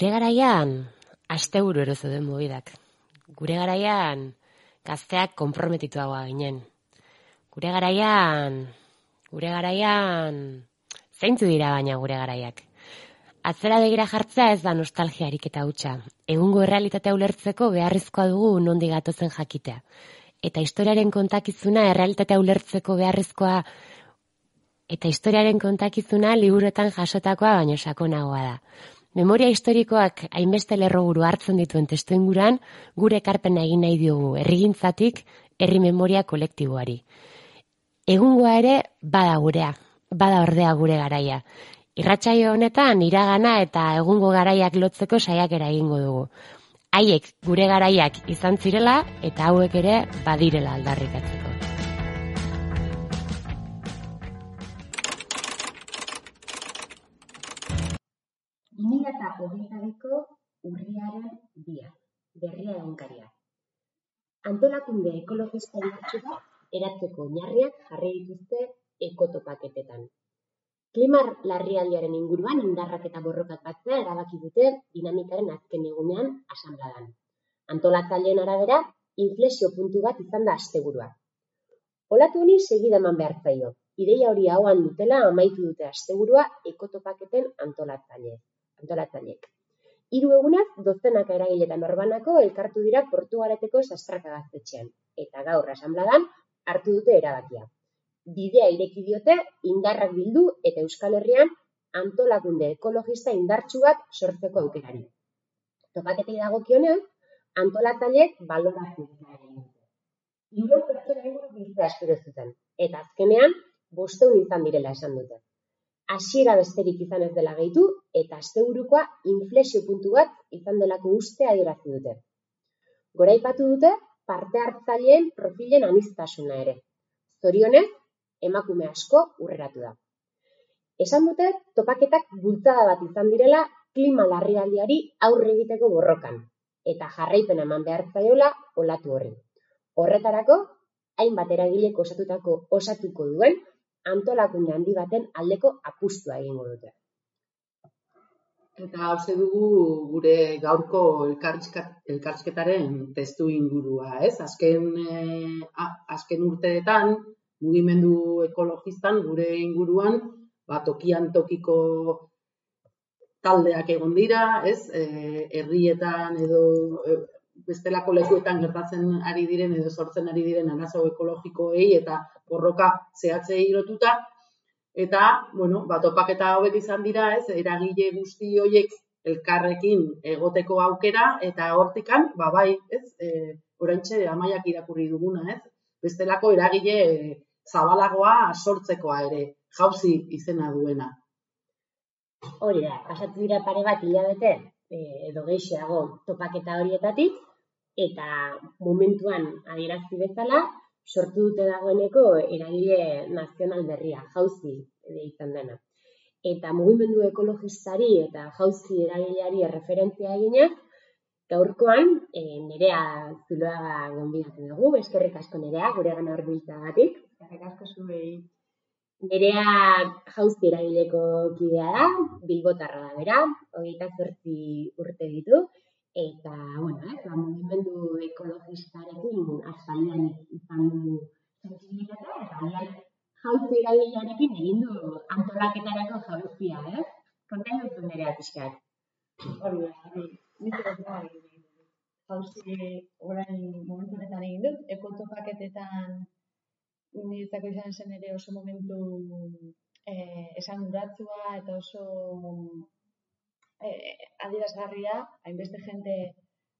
Gure garaian, asteburu ero zeuden mobidak. Gure garaian, gazteak konprometituagoa ginen. Gure garaian, gure garaian, zeintzu dira baina gure garaiak. Atzera begira jartzea ez da nostalgiarik eta hutsa. Egungo errealitatea ulertzeko beharrezkoa dugu nondi gatozen jakitea. Eta historiaren kontakizuna errealitatea ulertzeko beharrezkoa eta historiaren kontakizuna liburuetan jasotakoa baino sakonagoa da. Memoria historikoak hainbeste lerroburu hartzen dituen testu inguran, gure ekarpena egin nahi diogu herrigintzatik herri memoria kolektiboari. Egungoa ere bada gurea, bada ordea gure garaia. Irratsaio honetan iragana eta egungo garaiak lotzeko saiakera egingo dugu. Haiek gure garaiak izan zirela eta hauek ere badirela aldarrikatzeko. Mila eta hogeita urriaren dia, berria egunkaria. Antolakunde ekologista inatxuka eratzeko oinarriak jarri dituzte ekotopaketetan. Klimar larrialdiaren inguruan indarrak eta borrokat batzea erabaki dute dinamikaren azken egunean asanbladan. Antolatzaileen arabera, inflexio puntu bat izan da asteburua. Olatu honi segida eman behar zaio. Ideia hori hauan dutela amaitu dute asteburua ekotopaketen antolatzaile. Antolatzaileek. Hiru egunaz, dozenaka eragile eta norbanako elkartu dira portugareteko sastraka gaztetxean. Eta gaur asanbladan hartu dute erabakia. Bidea ireki diote indarrak bildu eta Euskal Herrian antolakunde ekologista indartsu bat sortzeko aukerari. Topaketei dagokionean, antolatzaileek baloratu egin dute. Hiru pertsona inguru biltzea espero zuten eta azkenean bosteun izan direla esan dute. Hasiera besterik izan ez dela gehitu eta asteburukoa inflexio puntu bat izan delako uste adierazi dute. Goraipatu dute parte hartzaileen profilen anistasuna ere. Zorionez, emakume asko urreratu da. Esan dute topaketak bultzada bat izan direla klima larrialdiari aurre egiteko borrokan eta jarraipen eman behar zaiola olatu horri. Horretarako, hainbat eragilek osatutako osatuko duen antolakunde handi baten aldeko apustua egingo dute. Eta hauze dugu gure gaurko elkarrizketaren testu ingurua, ez? Azken, eh, azken urteetan, mugimendu ekologistan, gure inguruan, ba, tokian tokiko taldeak egon dira, ez? Eh, herrietan edo eh, bestelako lekuetan gertatzen ari diren edo sortzen ari diren arazo ekologikoei eta borroka zehatzei lotuta eta bueno, ba topaketa hauek izan dira, ez? Eragile guzti hoiek elkarrekin egoteko aukera eta hortikan, ba bai, ez? Eh, oraintxe amaiak irakurri duguna, ez? Bestelako eragile zabalagoa sortzekoa ere, jauzi izena duena. Hori da, pasatu dira pare bat hilabete, eh, edo gehiago topaketa horietatik, eta momentuan adierazi bezala, sortu dute dagoeneko eragile nazional berria, jauzi izan dena. Eta mugimendu ekologistari eta jauzi eragileari erreferentzia eginak, gaurkoan e, nerea zuloaga gonbidatu dugu, eskerrik asko nerea, gure gana horbiltzagatik. Eskerrik asko zuei. Nerea jauzi eragileko kidea da, bilbotarra da bera, hogeita zortzi urte ditu, eta, bueno, eh, ba, mugimendu ekologistarekin aspaldian izan du sensibilitatea, eta alian jauzi eragilearekin egin du antolaketarako jauzia, eh? Konta dut nerea pixkat. Hori da jauzi orain momentu honetan egin dut, ekotopaketetan niretzako izan zen ere oso momentu eh, esan guratzua eta oso eh, adierazgarria, hainbeste jente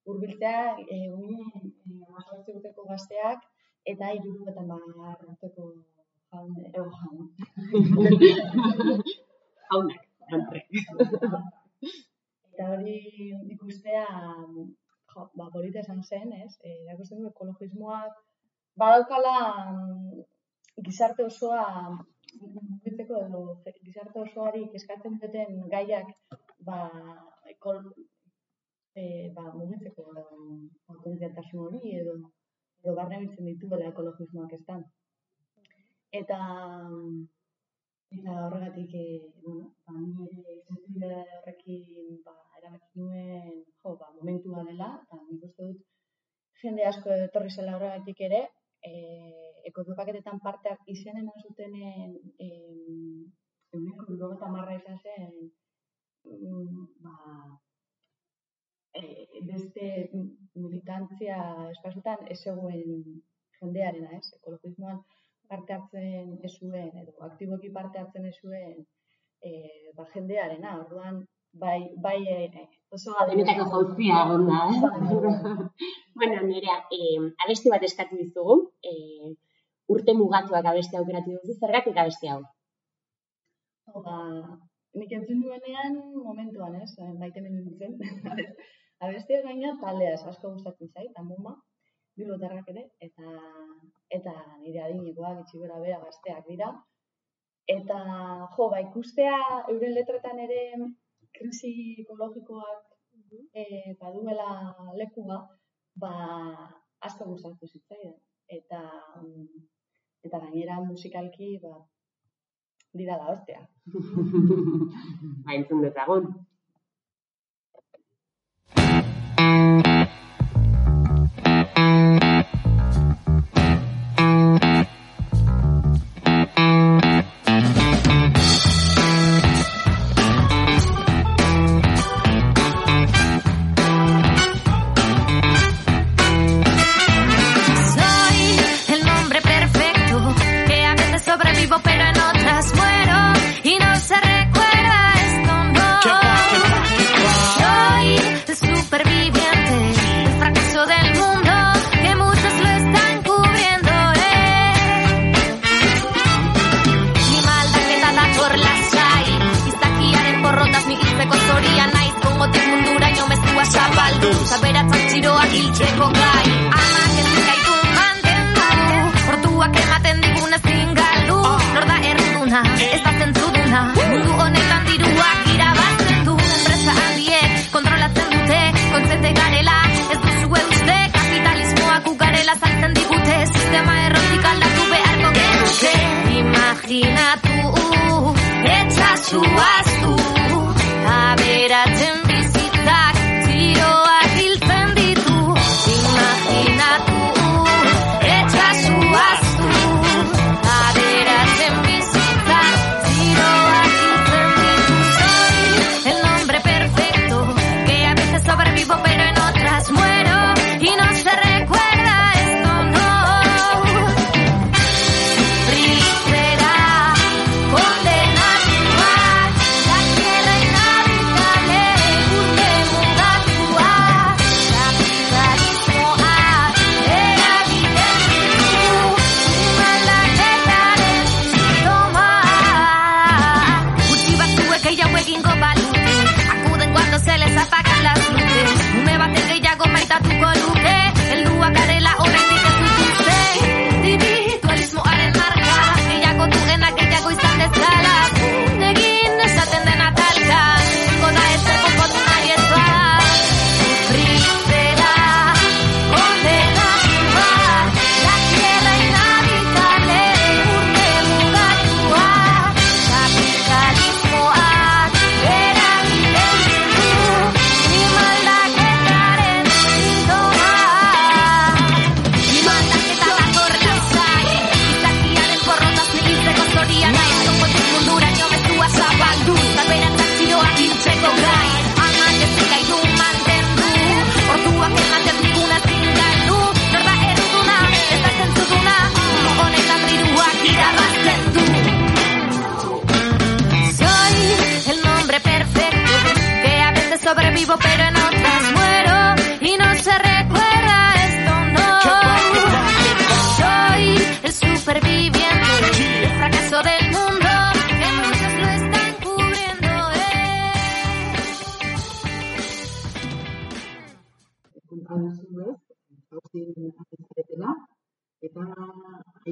hurbiltzea, eh, uinen eh, urteko gazteak eta iruru eta mar urteko jaun, ego jaun. Jaunak. Eta hori ikustea, jo, ba, polita esan zen, ez? E, erakusten du ekologismoak badaukala mm, gizarte osoa mugitzeko edo gizarte osoari eskatzen duten gaiak ba, ekol, e, ba, mugitzeko potentzialtasun hori edo edo barne biltzen dituela ekologismoak ez Eta eta horregatik e, bueno, ba, ni ere sensible horrekin ba, erabaki nuen jo, ba, momentua dela, eta nik uste dut jende asko etorri zela horregatik ere, e, ekotupaketetan parteak izenen azutenen e, euneko marra izan zen, ba, e, beste militantzia espasutan ez zegoen jendearena, ez? Ekologismoan parte hartzen ez zuen, edo aktiboki parte hartzen ez zuen, e, ba, jendearena, orduan, bai, bai, e, oso Benetako jauzia egon da, eh? bueno, nerea, eh, abesti bat eskatu dizugu, eh, urte mugatuak abesti aukeratu duzu, zergatik abesti hau? Ba, nik entzun duenean momentuan, ez, maite mendu dutzen. abestia gaina taldeaz asko gustatzen zait, amuma, bilotarrak ere, eta eta nire adinekoak itxi gora bera gazteak dira. Eta, jo, ba, ikustea euren letretan ere krisi ekologikoak e, baduela lekua, ba, asko gustatu zitzaidan. Eta, eta gainera musikalki, ba, dira da hostia. Ba, entzun dezagun. mantenduz Zaberatzak txiroak hiltzeko gai. Amak ez dikaitu mantendu. Portuak ematen digun ez zingaldu Nor da erduna, ez da zentzuduna. Mundu honetan diruak irabazten du. Enpresa handiek kontrolatzen dute. Kontzete garela, ez duzu euste Kapitalismoa gugarela zaitzen digute. Sistema errotik aldatu beharko genuke. Imaginatu Etxasua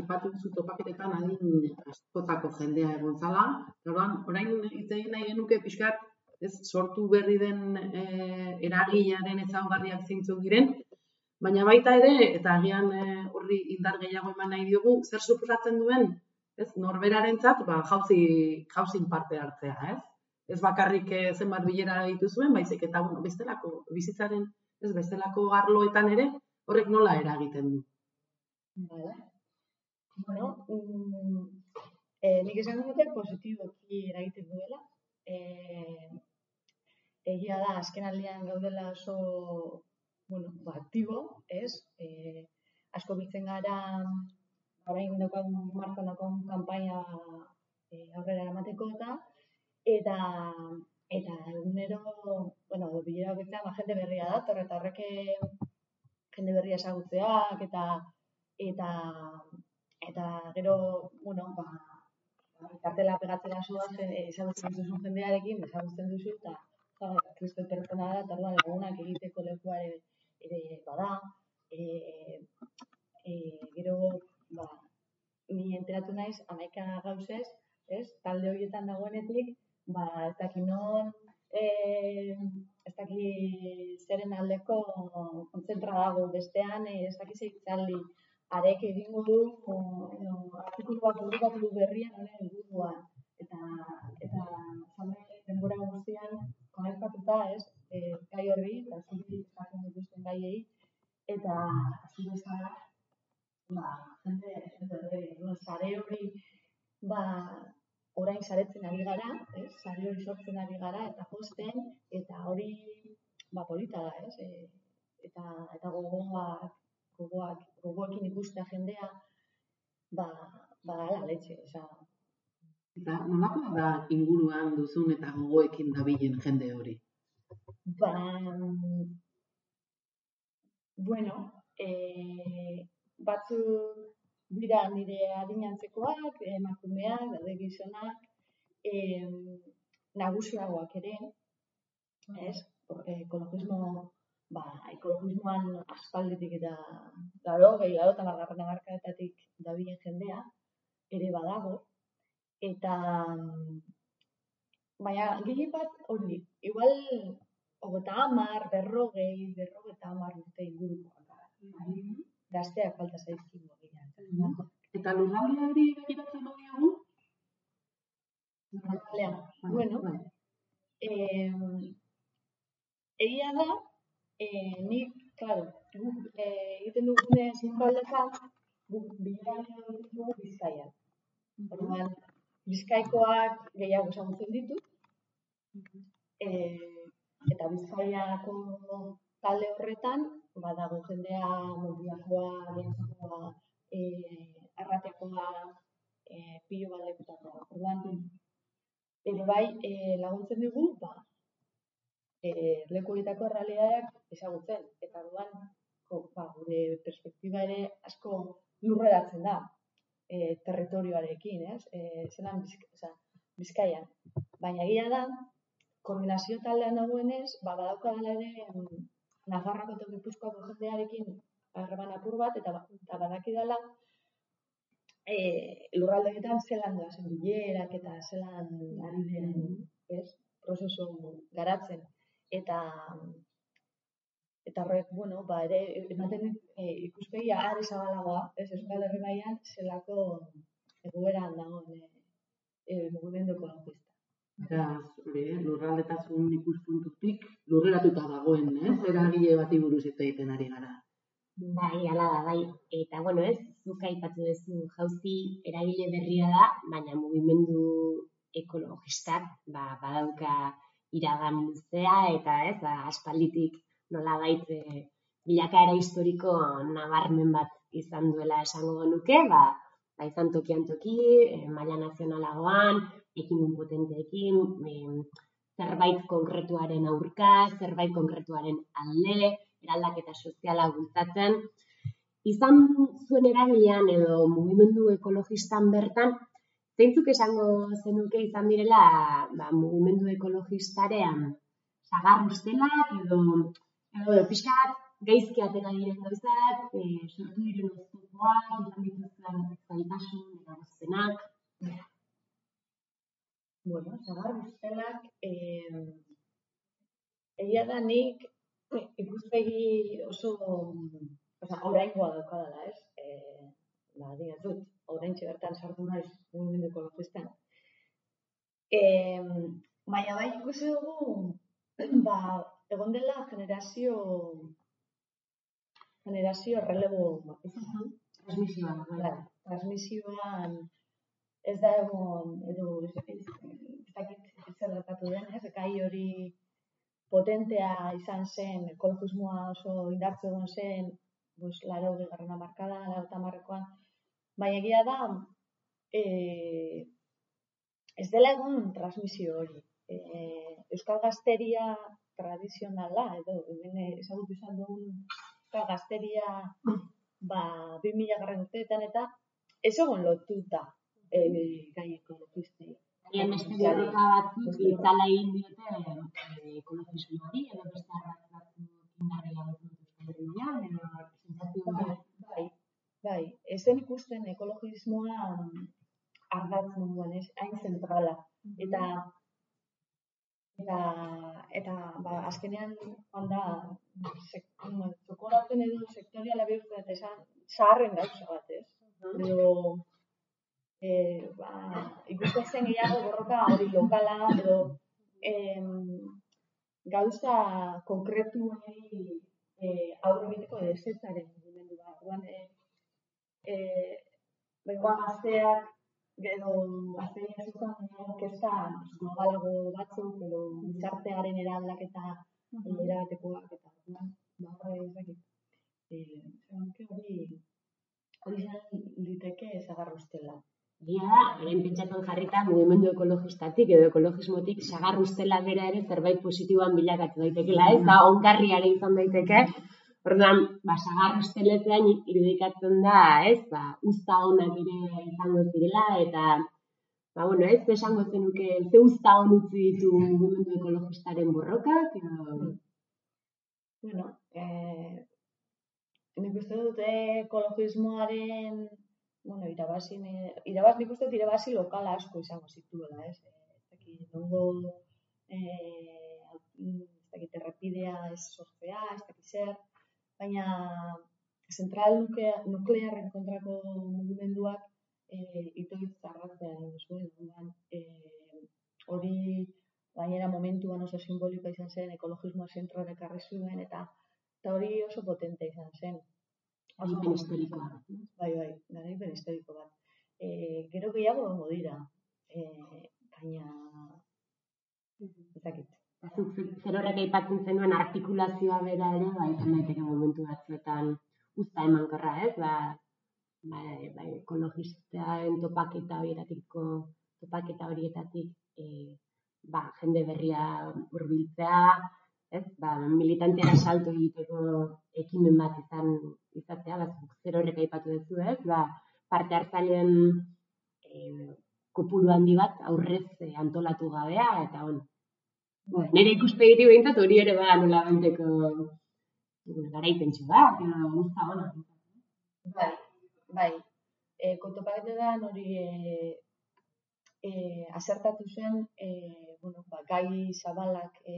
aipatu duzu topaketetan adin askotako jendea egon zala. Orduan, orain hitz egin nahi genuke pixkat, ez sortu berri den e, eragilearen ezaugarriak zeintzuk diren, baina baita ere, eta agian e, horri indar gehiago eman nahi diogu, zer suposatzen duen, ez norberarentzat, ba, jauzi, jauzin parte hartzea, ez? Ez bakarrik eh, zenbat bilera dituzuen, baizik eta bueno, bestelako bizitzaren, ez bestelako arloetan ere, horrek nola eragiten du. Vale. Bueno, mm, eh, nik esan dute positiboki eragiten duela. Eh, egia da, azken aldian gaudela oso, bueno, ba, aktibo, ez? Eh, asko biltzen gara, orain daukagun markan daukagun kanpaina eh, aurrera eramateko eta eta eta egunero, bueno, bilera bakoitzean ba, jende berria dator eta horrek jende berria ezagutzeak eta eta eta gero, bueno, ba, kartela pegatzera zoaz, eh, ezagutzen duzun jendearekin, ezagutzen duzu, eta kristo pertsona da, eta orduan lagunak egiteko lekua ere, bada. E, e, gero, ba, ni enteratu naiz, amaika gauzez, ez, talde horietan dagoenetik, ba, ez daki non, e, ez daki zeren aldeko kontzentra dago bestean, ez daki zeitzaldi, arek egingo du, edo, artikulu bat publikatu du berrian honen inguruan. Eta, eta zame denbora guztian konektatuta, ez, e, gai horri, eta zuri eskatzen dituzten gaiei, eta hasi bezala, ba, jende, jende sare horri, ba, orain saretzen ari gara, ez, sare hori sortzen ari gara, eta josten, eta hori, ba, polita da, ez, e, eta, eta gogoak, gogoak, gogoekin ikustea jendea, ba, ba, ala, letxe, oza, Eta nolakoa da inguruan duzun eta gogoekin dabilen jende hori? Ba, bueno, e, batzuk dira nire adinantzekoak, emakumeak, daude gizonak, e, nagusiagoak ere, ez? Ekologismo, ba, ekologismoan aspalditik eta garo, gehi garo, eta margarren amarkadetatik dabilen jendea, ere badago, eta baina gehien bat hori, igual hogeta hamar, berrogei, berrogeta hamar urte ingurukoak gara. Gazteak falta zaizkigu agian. Eta lurraldeari begiratzen badiogu? Lurraldea, bueno, eh, egia da, eh, nik, claro, guk eh, egiten dugune zinbaldetan, guk bileran dugu bizkaian. Orduan, bizkaikoak gehiago ezagutzen ditut, eh, eta bizkaiako talde horretan, badago jendea mobiakoa, gentzakoa, eh, arratekoa, eh, pilo bat lekutakoa. Orduan, ere bai eh, laguntzen dugu, ba, eh, leku horietako errealitateak ezagutzen. Eta orduan, ko, ba, gure perspektiba ere asko lurreratzen da eh, territorioarekin, ez? Eh, zelan bizk, oza, bizkaian. Baina egia da, koordinazio taldean dagoenez, ba, badaukadala ere mm, Nafarroako eta Gipuzkoako jendearekin harreman apur bat, eta, ba- eta badakidala e, lurraldeetan zelan doazen bilerak eta zelan ari den, ez, prozesu garatzen. Eta eta horrek, bueno, ba, ere, ematen e, ikuspegia are zabalagoa, ez, Euskal Herri mailan zelako egoeran dagoen e, e, mugimendu ekologista. Beraz, hori, eh, lurraldetasun ikuspuntutik lurreratuta dagoen, ez? Eragile bati buruz hitz egiten ari gara. Bai, hala da, bai. Eta, bueno, ez, zuk aipatu duzu jauzi eragile berria da, baina mugimendu ekologistak, ba, badauka iragan luzea, eta ez, ba, aspalditik nolabait e, bilakaera historiko nabarmen bat izan duela esango genuke, ba, ba izan tokian toki, e, maila nazionalagoan, ekimen potenteekin, e, zerbait konkretuaren aurka, zerbait konkretuaren alde, eraldaketa soziala bultzatzen. Izan zuen eragilean edo mugimendu ekologistan bertan, zeintzuk esango zenuke izan direla ba, mugimendu ekologistaren sagar ustelak edo, edo pixka bat gaizki atera diren gauzak, e, sortu diren oztopoak, izan dituzten zaitasun, eragozpenak. Bueno, sagar ustelak, eh, egia da nik ikuspegi oso, oza, oraingoa daukadala, ez? Eh, ba, dut, oraintxe bertan sartu naiz mugimendu ekologistan. Eh, baina bai ikusi dugu, ba, egon dela generazio generazio relebo Transmisioa, bai. transmisioan ez da egon edo ez ez dakit zer gertatu den, ez? Gai hori potentea izan zen, ekologismoa oso indartzu egon zen, pues, laro garrana markada, laro tamarrekoan, baina egia da, e, ez dela egon transmisio hori. E, Euskal Gazteria tradizionala, edo hemen ezagutu izan dugun Euskal Gazteria ba, 2000 garren urteetan eta ez egon lotuta e, gai ekologistei. Agian beste borroka batzuk itzala egin diote eh, ekologismoari edo beste arratz batzuk Euskal Herrian edo Bai, bai, bai. Ez zen ikusten ekologismoa ardatz munduan, ez, hain zentrala. Eta eta eta ba, azkenean onda sek, txokolaten edo sektoriala bihurtzen eta esan zaharren gauza bat, ez? Edo e, ba, ikusten gehiago borroka hori lokala edo em, gauza konkretu hori e, aurre egiteko desetzaren mugimendu bat. Orduan, e, e, bengoa gazteak edo gazteria zuzan kezka globalago batzuk edo gizartearen eraldaketa mm erabatekoak eta orduan, ba horre ez dakit. Eh, hori hori izan liteke zagar ustela. Egia da, orain pentsatzen jarrita mugimendu ekologistatik edo ekologismotik sagar ustela bera ere zerbait positiboan bilakatu daitekeela, ez? Da ongarriare izan daiteke. Orduan, ba sagar ustelezean irudikatzen da, ez? Ba, uzta onak ere izango zirela eta ba bueno, ez esango zenuke ze uzta on utzi ditu mugimendu ekologistaren borrokak edo Bueno, eh, nik uste dut ekologismoaren, bueno, irabazi, irabaz, nik uste dut irabazi lokala asko izango zituela, ez? Eh, Ez dakit, nongo, eh, ez dakit, errepidea ez sortzea, ez dakit zer, baina zentral nuklea- nuklearren kontrako mugimenduak itoitz zarratzea egin zuen, orduan, eh, hori gainera momentuan oso simbolikoa izan zen, ekologismoa zentroan ekarri zuen, eta eta hori oso potente izan zen. Garipen historikoa. Bai, bai, garaipen historiko bat. E, gero gehiago egongo dira, e, baina ez dakit. Zuk zer horrek aipatzen zenuen artikulazioa bera ere, ba, izan daiteke momentu batzuetan uzta emankorra, ez? Ba, ba, ba ekologistaren topaketa horietako topaketa horietatik e, ba, jende berria hurbiltzea, ez? Ba, militanteara salto egiteko ekimen bat izan izatea, ba, zuk zer horrek aipatu duzu, ez? Ba, parte hartzaileen e, kopuru handi bat aurrez e, antolatu gabea, eta Bueno, nire ikuspegitik behintzat hori ere ba nola baiteko garaipentsu bat, guzta ona. Bai, bai. E, kotopaketetan hori e, e, asertatu zen, e, bueno, ba, gai zabalak e,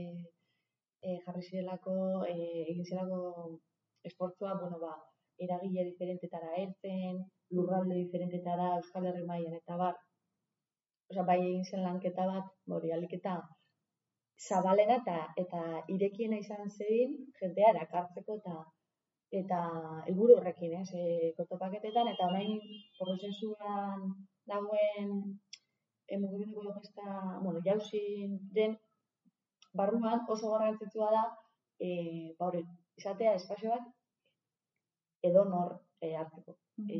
e, jarri zirelako, e, egin zirelako esportzua, bueno, ba, eragile diferentetara heltzen, lurralde diferentetara, Euskal Herri mailan eta bar. Osea, bai egin zen lanketa bat, hori aliketa zabalena eta eta irekiena izan zedin jendea erakartzeko eta eta helburu horrekin, ez, e, kotopaketetan eta orain prozesuan dagoen e, mugimendu ekologista, bueno, jauzin den barruan oso garrantzitsua da e, ba hori, izatea espazio bat edonor e, hartzeko. E,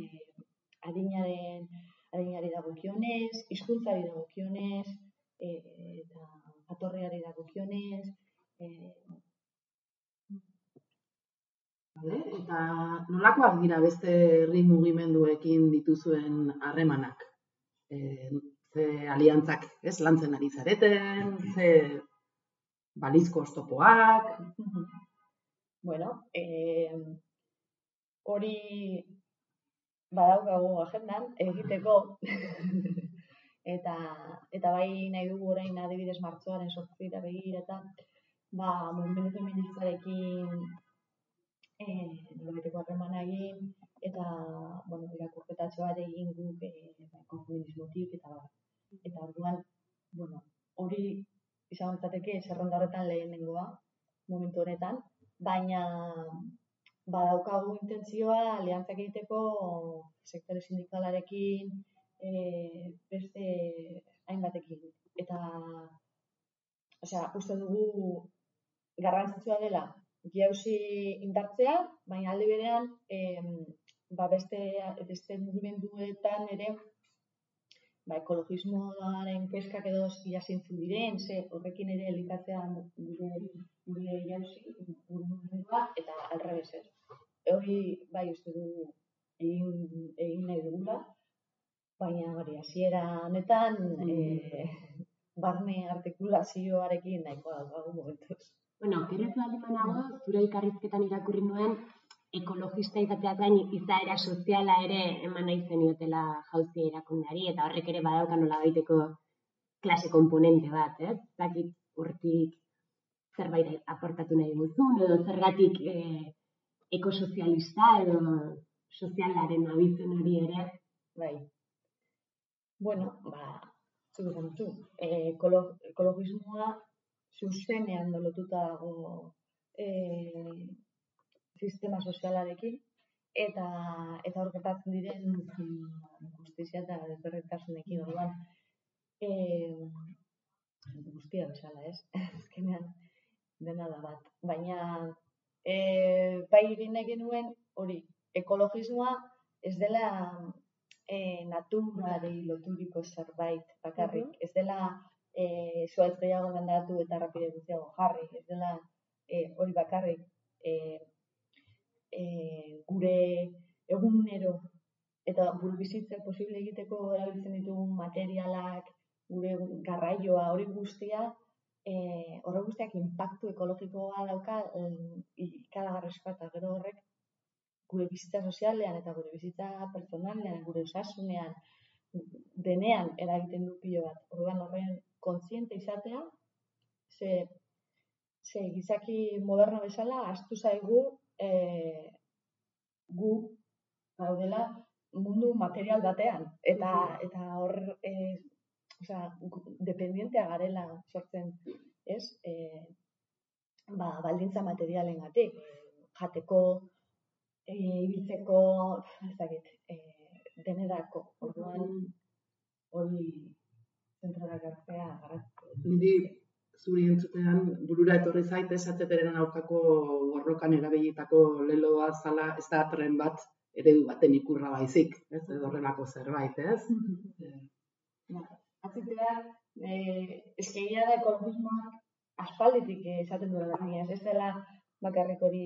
adinaren adinari dagokionez, hizkuntzari dagokionez, e, eta jatorriari dagokionez, eh, Vale? Eta nolakoak dira beste herri mugimenduekin dituzuen harremanak? E, ze aliantzak, ez, lantzen ari zareten, ze balizko oztopoak, bueno, eh, hori badaukagu agendan egiteko eta eta bai nahi dugu orain adibidez martxoaren 8 begira eta ba mugimendu feministarekin eh nolabaiteko harremana egin eta bueno irakurketatxo bat egin guk eh bai, konfeminismotik eta eta orduan bueno hori izan litzateke zerrenda horretan lehenengoa momentu honetan baina badaukagu intentzioa aliantzak egiteko sektore sindikalarekin e, beste hainbatekin eta osea uste dugu garrantzitsua dela jauzi indartzea baina aldi berean em, ba beste beste mugimenduetan ere ba ekologismoaren kezkak edo ia zeintzuk diren ze horrekin ere elikatzea gure gure jauzi gure mugimendua eta alrebez ez. Hori bai uste dugu egin egin nahi dugula baina hori hasiera honetan eh, barne artikulazioarekin nahikoa daukagu momentuz. Bueno, okerretu aldi nago, zure ikarrizketan irakurri nuen, ekologista izateaz gain izaera soziala ere eman nahi zeniotela jauzia erakundeari, eta horrek ere badauka nola baiteko klase komponente bat, ez? Zakit hortik zerbait aportatu nahi duzun, edo zergatik eh, ekosozialista edo sozialaren abizen hori ere. Bai. Bueno, ba, zuk esan duzu, eh, ekolo, ekologismoa zuzenean lotuta dago eh, sistema sozialarekin eta eta hor diren mm, justizia eta desberdintasunekin orduan eh guztia bezala, ez? Azkenean dena da bat. Baina eh bai egin nahi genuen hori ekologismoa ez dela e, naturari loturiko zerbait bakarrik. Ez dela e, zuaitz gehiago landatu eta rapide gutxiago jarri. Ez dela e, hori bakarrik e, e, gure egunero eta gure bizitza posible egiteko erabiltzen ditugun materialak, gure garraioa, hori guztia, e, horre guztiak impactu ekologikoa dauka ikaragarrizkoa eta gero horrek gure bizitza sozialean eta gure bizitza pertsonalean, gure osasunean, denean eragiten du pilo bat. Orduan horren kontziente izatea, ze, ze gizaki moderno bezala, astu zaigu e, gu gaudela mundu material batean. Eta, eta hor, e, osea, gu- dependientea garela sortzen, ez? E, ba, baldintza materialen gatik, jateko, e, ibiltzeko, ez dakit, e, denerako, orduan hori zentralak hartzea garrantzitsua. niri zuri entzutean burura etorri zait esatzeteren aurkako borrokan erabilitako leloa zala ez da tren bat eredu baten ikurra baizik, ez? Edo horrelako zerbait, ez? Eh, Atzitea, eh, eskegia da ekologismoak aspalditik esaten duela ez dela bakarrik hori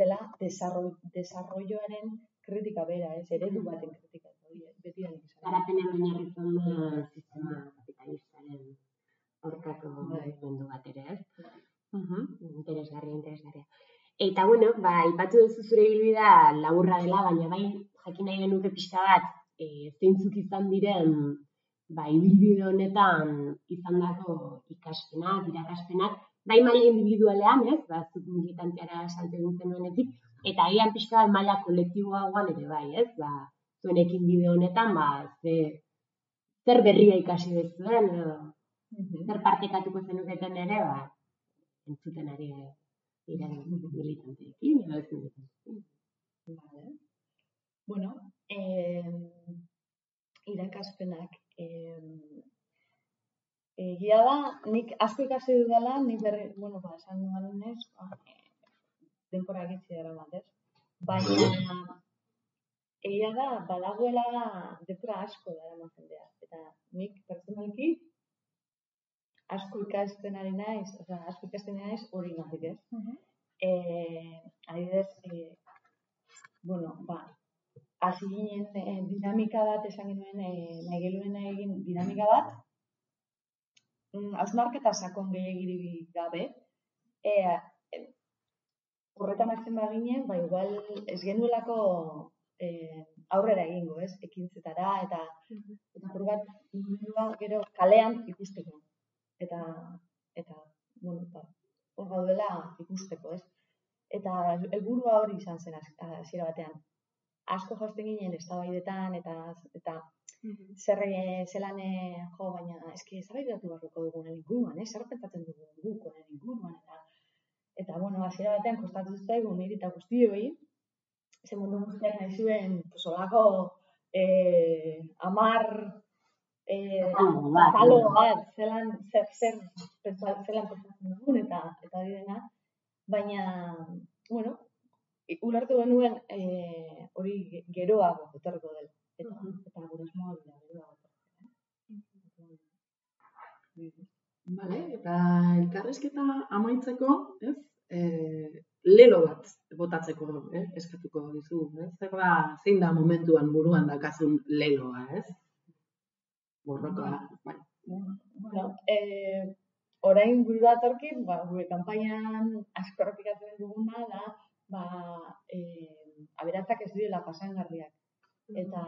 dela desarroi, desarroioaren kritika bera, ez eredu baten kritika hori beti da nik esan. Garapenean oinarritzen duen sistema kapitalistaren aurkako Bai. mugimendu bat ere, ez? Mhm, Interesgarria, interesgarria. Eta, bueno, ba, ipatu duzu zure ibilbidea laburra dela, baina bai, jakin nahi genuke pixka bat, e, zeintzuk izan diren, ba, ibilbide honetan izandako ikaspenak, irakaspenak, bai maila individualean, ez, ba, zuk militanteara salte egin zenuenetik, eta agian pixka bat maila kolektiboagoan ere bai, ez, ba, zuenekin bide honetan, ba, ze, zer berria ikasi duzuen, edo, Mhm. zer partekatuko zenuketen ere, ba, entzuten ari diren militanteekin, edo ez militanteekin. Vale. Bueno, eh, irakaspenak eh, egia da, nik asko ikasi dudala, nik berri, bueno, ba, esan dudanez, ba, eh, denbora gitzi dara bat, ez? Baina, egia da, badagoela denbora asko dara jendea. Eta nik pertsonalki, asko ikasten ari naiz, osea, asko ikasten ari naiz hori gatik, ez? Eh, adibidez, eh, bueno, ba, hasi ginen eh, dinamika bat esan genuen, eh, nahi egin dinamika bat, hausnarketa sakon gehiagirik gabe, eh, horretan hartzen baginen, ba, igual ez genuelako eh, aurrera egingo, ez? Ekintzetara eta eta hor bat mundua gero kalean ikusteko. Eta eta bueno, ba, hor gaudela ikusteko, ez? Eta helburua hori izan zen hasi- hasiera batean. Asko josten ginen eztabaidetan eta eta zer eh, zelan eh, jo, baina eski eztabaidatu beharko dugu honen inguruan, eh? Zer pentsatzen dugu guk honen inguruan eta eta bueno, hasiera batean kostatu zaigu niri eta guztioi ze mundu guztiak nahi zuen, pues, olako eh, amar eh, Katalogo bat. zelan, zer, zer, pentsa, zelan pentsatzen dugun, eta, eta dena, baina, bueno, ulertu genuen eh, hori ge- geroago etorriko dela. Eta, eta gure asmoa hori da, geroago etortzea. Vale, eta elkarrezketa amaitzeko, ez? E, lelo bat botatzeko eh? eskatuko dizu, ez? Zer da, zein da momentuan buruan dakazun leloa, ez? Borroka, bai. Bueno, eh, orain buru datorkit, ba, gure kanpainan asko errepikatzen duguna da, ba, eh, aberatzak ez direla pasangarriak. Eta,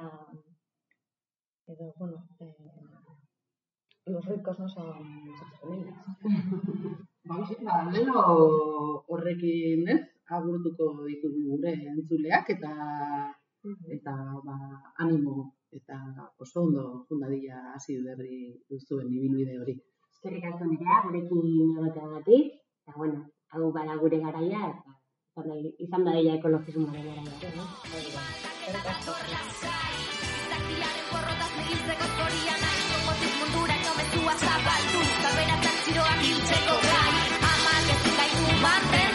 edo, bueno, eh, los ricos no son sostenibles. Ba, hoxe, ba, lelo horrekin, ez? Agurtuko ditugu gure entzuleak eta eta ba, animo eta oso ondo fundadila hasi berri duzuen ibilbide hori. Eskerrik asko nerea, gurekin egoteagatik, eta bueno, hau bada gure garaia, eta izan daia ekologismo da txakiare ekologismoaren megizbegortzia naiz mundura jaomezu azabatu, talbe hiltzeko gai, amak ez gaitu barte